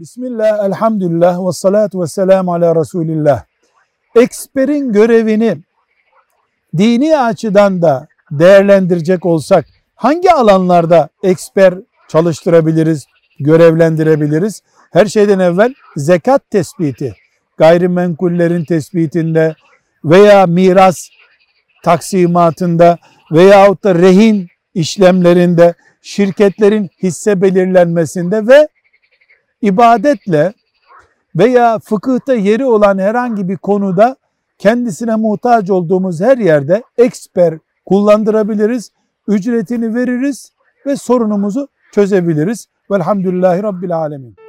Bismillah, elhamdülillah ve salatu ve selamu ala Resulillah. Eksperin görevini dini açıdan da değerlendirecek olsak hangi alanlarda eksper çalıştırabiliriz, görevlendirebiliriz? Her şeyden evvel zekat tespiti, gayrimenkullerin tespitinde veya miras taksimatında veyahut da rehin işlemlerinde, şirketlerin hisse belirlenmesinde ve ibadetle veya fıkıhta yeri olan herhangi bir konuda kendisine muhtaç olduğumuz her yerde eksper kullandırabiliriz, ücretini veririz ve sorunumuzu çözebiliriz. Velhamdülillahi Rabbil Alemin.